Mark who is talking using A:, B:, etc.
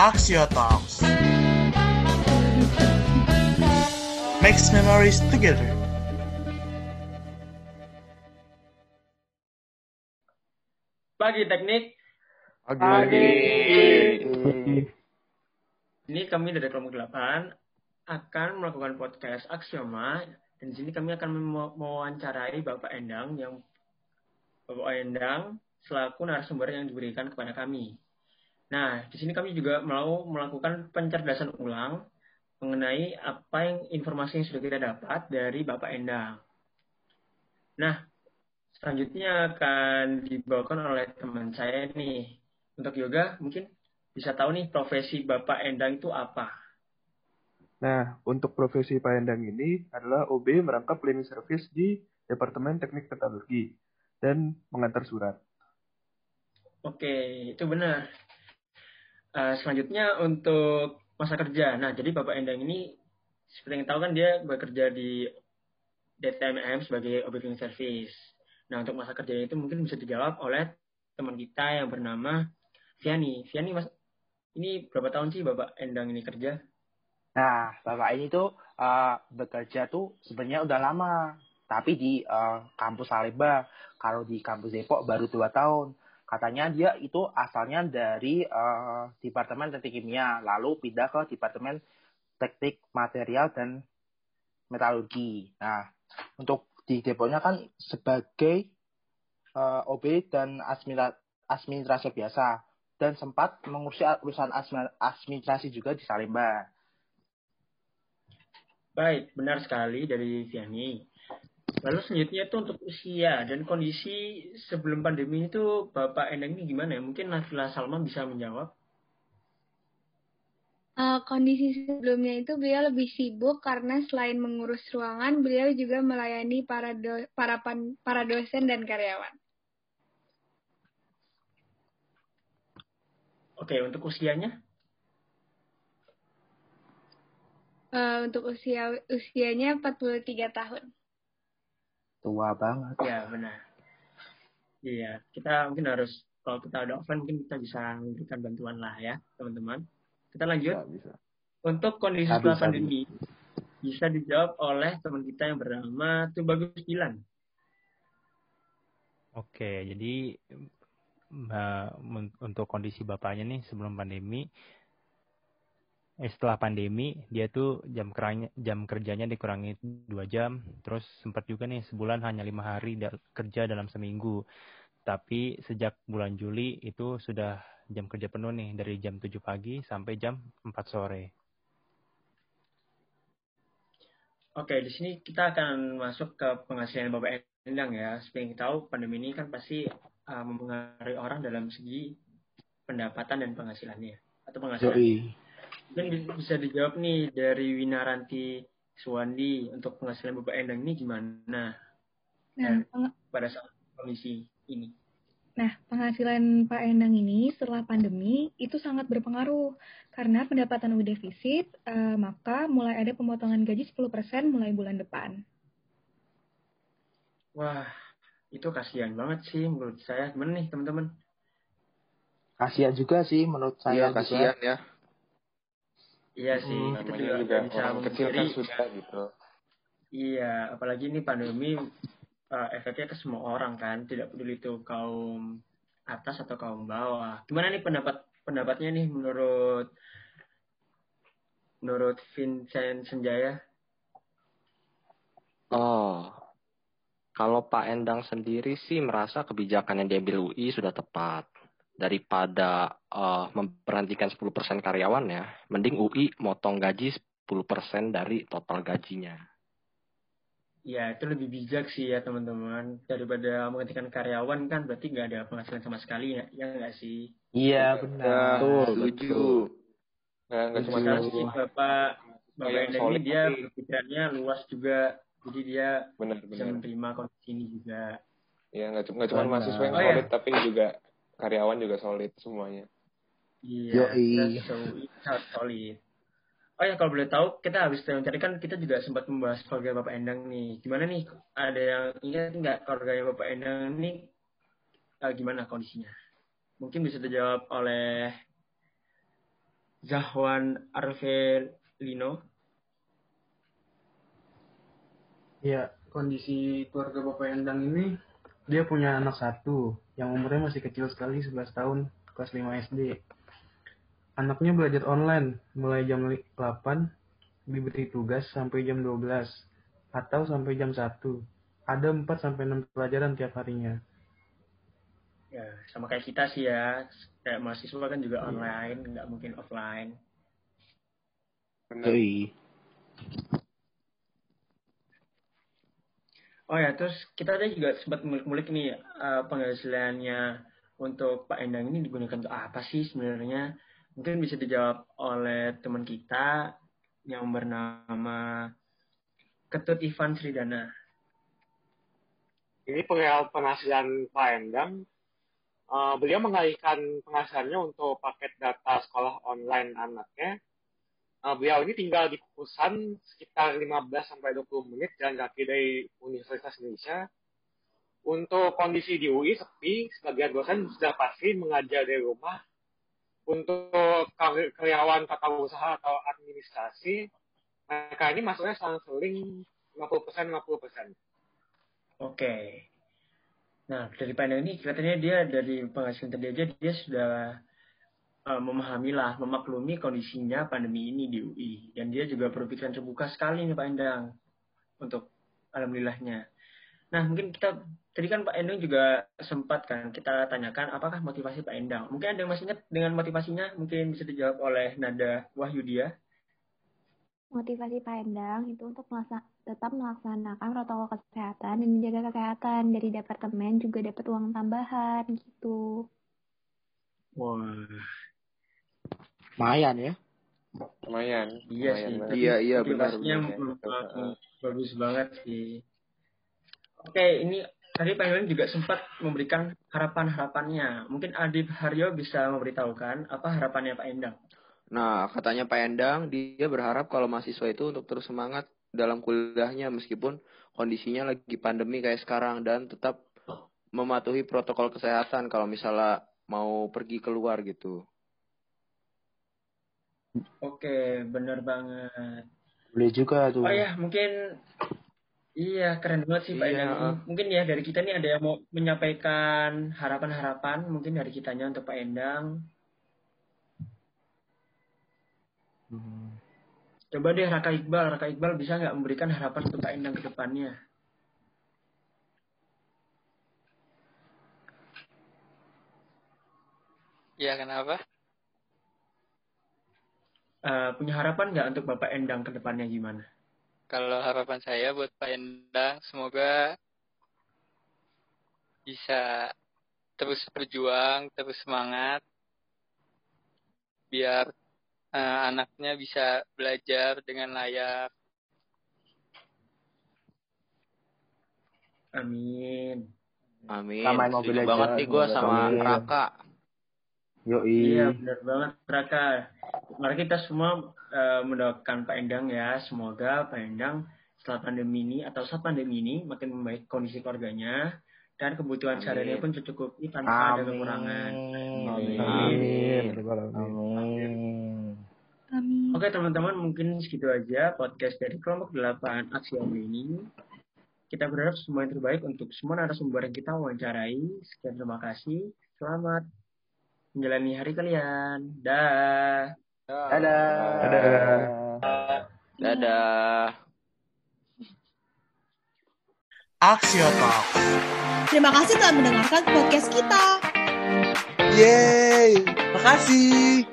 A: Axio Talks. Makes memories together.
B: Pagi teknik.
C: Pagi.
B: Ini kami dari kelompok 8 akan melakukan podcast Aksioma dan di sini kami akan mem- mewawancarai Bapak Endang yang Bapak Endang selaku narasumber yang diberikan kepada kami. Nah, di sini kami juga mau melakukan pencerdasan ulang mengenai apa yang informasi yang sudah kita dapat dari Bapak Endang. Nah, selanjutnya akan dibawakan oleh teman saya nih. Untuk yoga, mungkin bisa tahu nih profesi Bapak Endang itu apa?
C: Nah, untuk profesi Pak Endang ini adalah OB merangkap cleaning service di Departemen Teknik Metalurgi dan mengantar surat.
B: Oke, itu benar. Uh, selanjutnya untuk masa kerja. Nah, jadi Bapak Endang ini seperti yang tahu kan dia bekerja di DTMM sebagai OB cleaning service. Nah, untuk masa kerja itu mungkin bisa dijawab oleh teman kita yang bernama Viani. Viani, mas, ini berapa tahun sih Bapak Endang ini kerja?
D: Nah, Bapak ini tuh uh, bekerja tuh sebenarnya udah lama, tapi di uh, kampus Salemba. Kalau di kampus Depok baru dua tahun. Katanya dia itu asalnya dari uh, Departemen Teknik Kimia, lalu pindah ke Departemen Teknik Material dan Metalurgi. Nah, untuk di Depoknya kan sebagai uh, OB dan administrasi biasa dan sempat mengurusi urusan administrasi juga di Salemba.
B: Baik, benar sekali dari Vianney. Lalu selanjutnya itu untuk usia dan kondisi sebelum pandemi itu Bapak Endang ini gimana ya? Mungkin Nafila Salma bisa menjawab.
E: Uh, kondisi sebelumnya itu beliau lebih sibuk karena selain mengurus ruangan, beliau juga melayani para do, para pan, para dosen dan karyawan.
B: Oke, untuk usianya?
E: Uh, untuk usia usianya 43 tahun.
D: Tua banget.
B: Ya, benar. Iya, kita mungkin harus kalau kita ada offline mungkin kita bisa memberikan bantuan lah ya, teman-teman. Kita lanjut.
C: Ya, bisa.
B: Untuk kondisi
D: Bisa,
B: setelah
D: bisa.
B: pandemi bisa dijawab oleh teman kita yang bernama Tubagus Dilan.
F: Oke, jadi untuk kondisi bapaknya nih sebelum pandemi, setelah pandemi dia tuh jam keranya, jam kerjanya dikurangi dua jam, terus sempat juga nih sebulan hanya lima hari kerja dalam seminggu. Tapi sejak bulan Juli itu sudah jam kerja penuh nih dari jam 7 pagi sampai jam 4 sore.
B: Oke, di sini kita akan masuk ke penghasilan Bapak Endang ya. Seperti yang kita tahu, pandemi ini kan pasti uh, mempengaruhi orang dalam segi pendapatan dan penghasilannya atau penghasilan.
D: Yoi.
B: Mungkin bi- bisa dijawab nih dari Winaranti Suwandi untuk penghasilan Bapak Endang ini gimana
E: Nah, peng-
B: pada saat kondisi ini?
E: nah, penghasilan Pak Endang ini setelah pandemi itu sangat berpengaruh karena pendapatan udah defisit, eh, maka mulai ada pemotongan gaji 10% mulai bulan depan.
B: Wah, itu kasihan banget sih menurut saya. Gimana nih teman-teman?
D: Kasihan juga sih menurut saya
G: Iya kasihan ya.
B: Iya sih,
D: Hmm,
B: kita
G: Namanya
B: juga
G: juga orang kecil kan sudah gitu.
B: Iya, apalagi ini pandemi uh, efeknya ke semua orang kan, tidak peduli itu kaum atas atau kaum bawah. Gimana nih pendapat pendapatnya nih menurut menurut Vincent Senjaya?
G: Oh, kalau Pak Endang sendiri sih merasa kebijakan yang diambil UI sudah tepat. Daripada eh, memberhentikan 10% karyawan ya, mending UI motong gaji 10% dari total gajinya.
B: Ya, itu lebih bijak sih ya teman-teman. Daripada menghentikan karyawan kan berarti nggak ada penghasilan sama sekali ya, ya nggak sih?
D: Iya
G: Ya,
D: benar.
G: setuju. Nggak, nggak cuma
B: kasih Bapak Bapak
G: Yang
B: ini dia
G: tapi-
B: berpikirannya luas juga. Jadi dia
G: Benar,
B: bisa
G: benar.
B: menerima kondisi ini juga.
G: Ya, nggak cuma, mahasiswa yang
B: Oh, iya.
G: solid, tapi juga karyawan juga solid semuanya.
B: Iya, solid. Oh ya, kalau boleh tahu, kita habis mencari kan kita juga sempat membahas keluarga Bapak Endang nih. Gimana nih, ada yang ingat nggak keluarga Bapak Endang nih eh, gimana kondisinya? Mungkin bisa dijawab oleh Zahwan Arvelino.
H: Ya, kondisi keluarga Bapak Endang ini, dia punya anak satu, yang umurnya masih kecil sekali, 11 tahun, kelas 5 SD. Anaknya belajar online, mulai jam 8, diberi tugas sampai jam 12, atau sampai jam 1. Ada 4 sampai 6 pelajaran tiap harinya.
B: Ya, sama kayak kita sih ya. Kayak mahasiswa kan juga online, nggak mungkin offline.
D: Yoi.
B: Oh ya, terus kita tadi juga sempat mulik-mulik nih eh, penghasilannya untuk Pak Endang ini digunakan untuk apa sih sebenarnya? Mungkin bisa dijawab oleh teman kita yang bernama Ketut Ivan Sridana.
I: Ini penghasilan Pak Endang. Eh, beliau mengalihkan penghasilannya untuk paket data sekolah online anaknya. Eh, beliau ini tinggal di kosan sekitar 15 sampai 20 menit jalan kaki dari Universitas Indonesia. Untuk kondisi di UI sepi, sebagian dosen sudah pasti mengajar dari rumah. Untuk kar- karyawan tata usaha atau administrasi, mereka ini masuknya selang-seling 50% 50%.
B: Oke. Nah, dari panel ini kelihatannya dia dari penghasilan tadi dia sudah eh, memahami lah, memaklumi kondisinya pandemi ini di UI. Dan dia juga berpikiran terbuka sekali nih Pak Endang untuk alhamdulillahnya. Nah, mungkin kita tadi kan Pak Endang juga sempat kan kita tanyakan apakah motivasi Pak Endang. Mungkin ada yang masih ingat dengan motivasinya? Mungkin bisa dijawab oleh Nada Wahyudia.
J: Motivasi Pak Endang itu untuk melaksa- tetap melaksanakan protokol kesehatan dan menjaga kesehatan dari departemen juga dapat uang tambahan gitu.
B: Wah,
D: Lumayan ya.
G: Lumayan.
B: iya sih.
K: Iya, iya, benar,
B: bagus banget sih. Oke, ini tadi Pak juga sempat memberikan harapan-harapannya. Mungkin Adib Haryo bisa memberitahukan apa harapannya Pak Endang.
K: Nah, katanya Pak Endang, dia berharap kalau mahasiswa itu untuk terus semangat dalam kuliahnya meskipun kondisinya lagi pandemi kayak sekarang dan tetap mematuhi protokol kesehatan kalau misalnya mau pergi keluar gitu.
B: Oke, bener banget.
D: Boleh juga tuh.
B: Oh ya, mungkin iya keren banget sih Pak
K: Iya,
B: Endang.
K: ah.
B: Mungkin ya dari kita nih ada yang mau menyampaikan harapan-harapan mungkin dari kitanya untuk Pak Endang.
D: Hmm.
B: Coba deh Raka Iqbal, Raka Iqbal bisa nggak memberikan harapan untuk Pak Endang ke depannya?
L: Ya, kenapa?
B: Eh, punya harapan nggak untuk Bapak Endang ke depannya gimana?
L: Kalau harapan saya buat Pak Endang, semoga bisa terus berjuang, terus semangat, biar eh, anaknya bisa belajar dengan layak.
B: Amin.
K: Amin.
D: Sama
K: Setuju
D: aja,
K: banget nih gue sama
D: amin.
K: Raka.
D: Yoi.
B: Iya benar banget Raka. Mari kita semua eh, mendoakan Pak Endang ya. Semoga Pak Endang setelah pandemi ini atau saat pandemi ini makin membaik kondisi keluarganya dan kebutuhan
K: Amin.
B: sehari pun tercukupi tanpa ada
D: Amin.
B: kekurangan.
D: Amin.
B: Amin.
D: Amin.
E: Amin.
B: Oke teman-teman mungkin segitu aja podcast dari kelompok 8 Aksioma ini. Kita berharap semua yang terbaik untuk semua narasumber yang kita wawancarai. Sekian terima kasih. Selamat menjalani hari kalian. Dah.
D: Dadah.
C: Dadah.
K: Dadah.
A: Axio Talk.
M: Terima kasih telah mendengarkan podcast kita.
N: Yeay, makasih.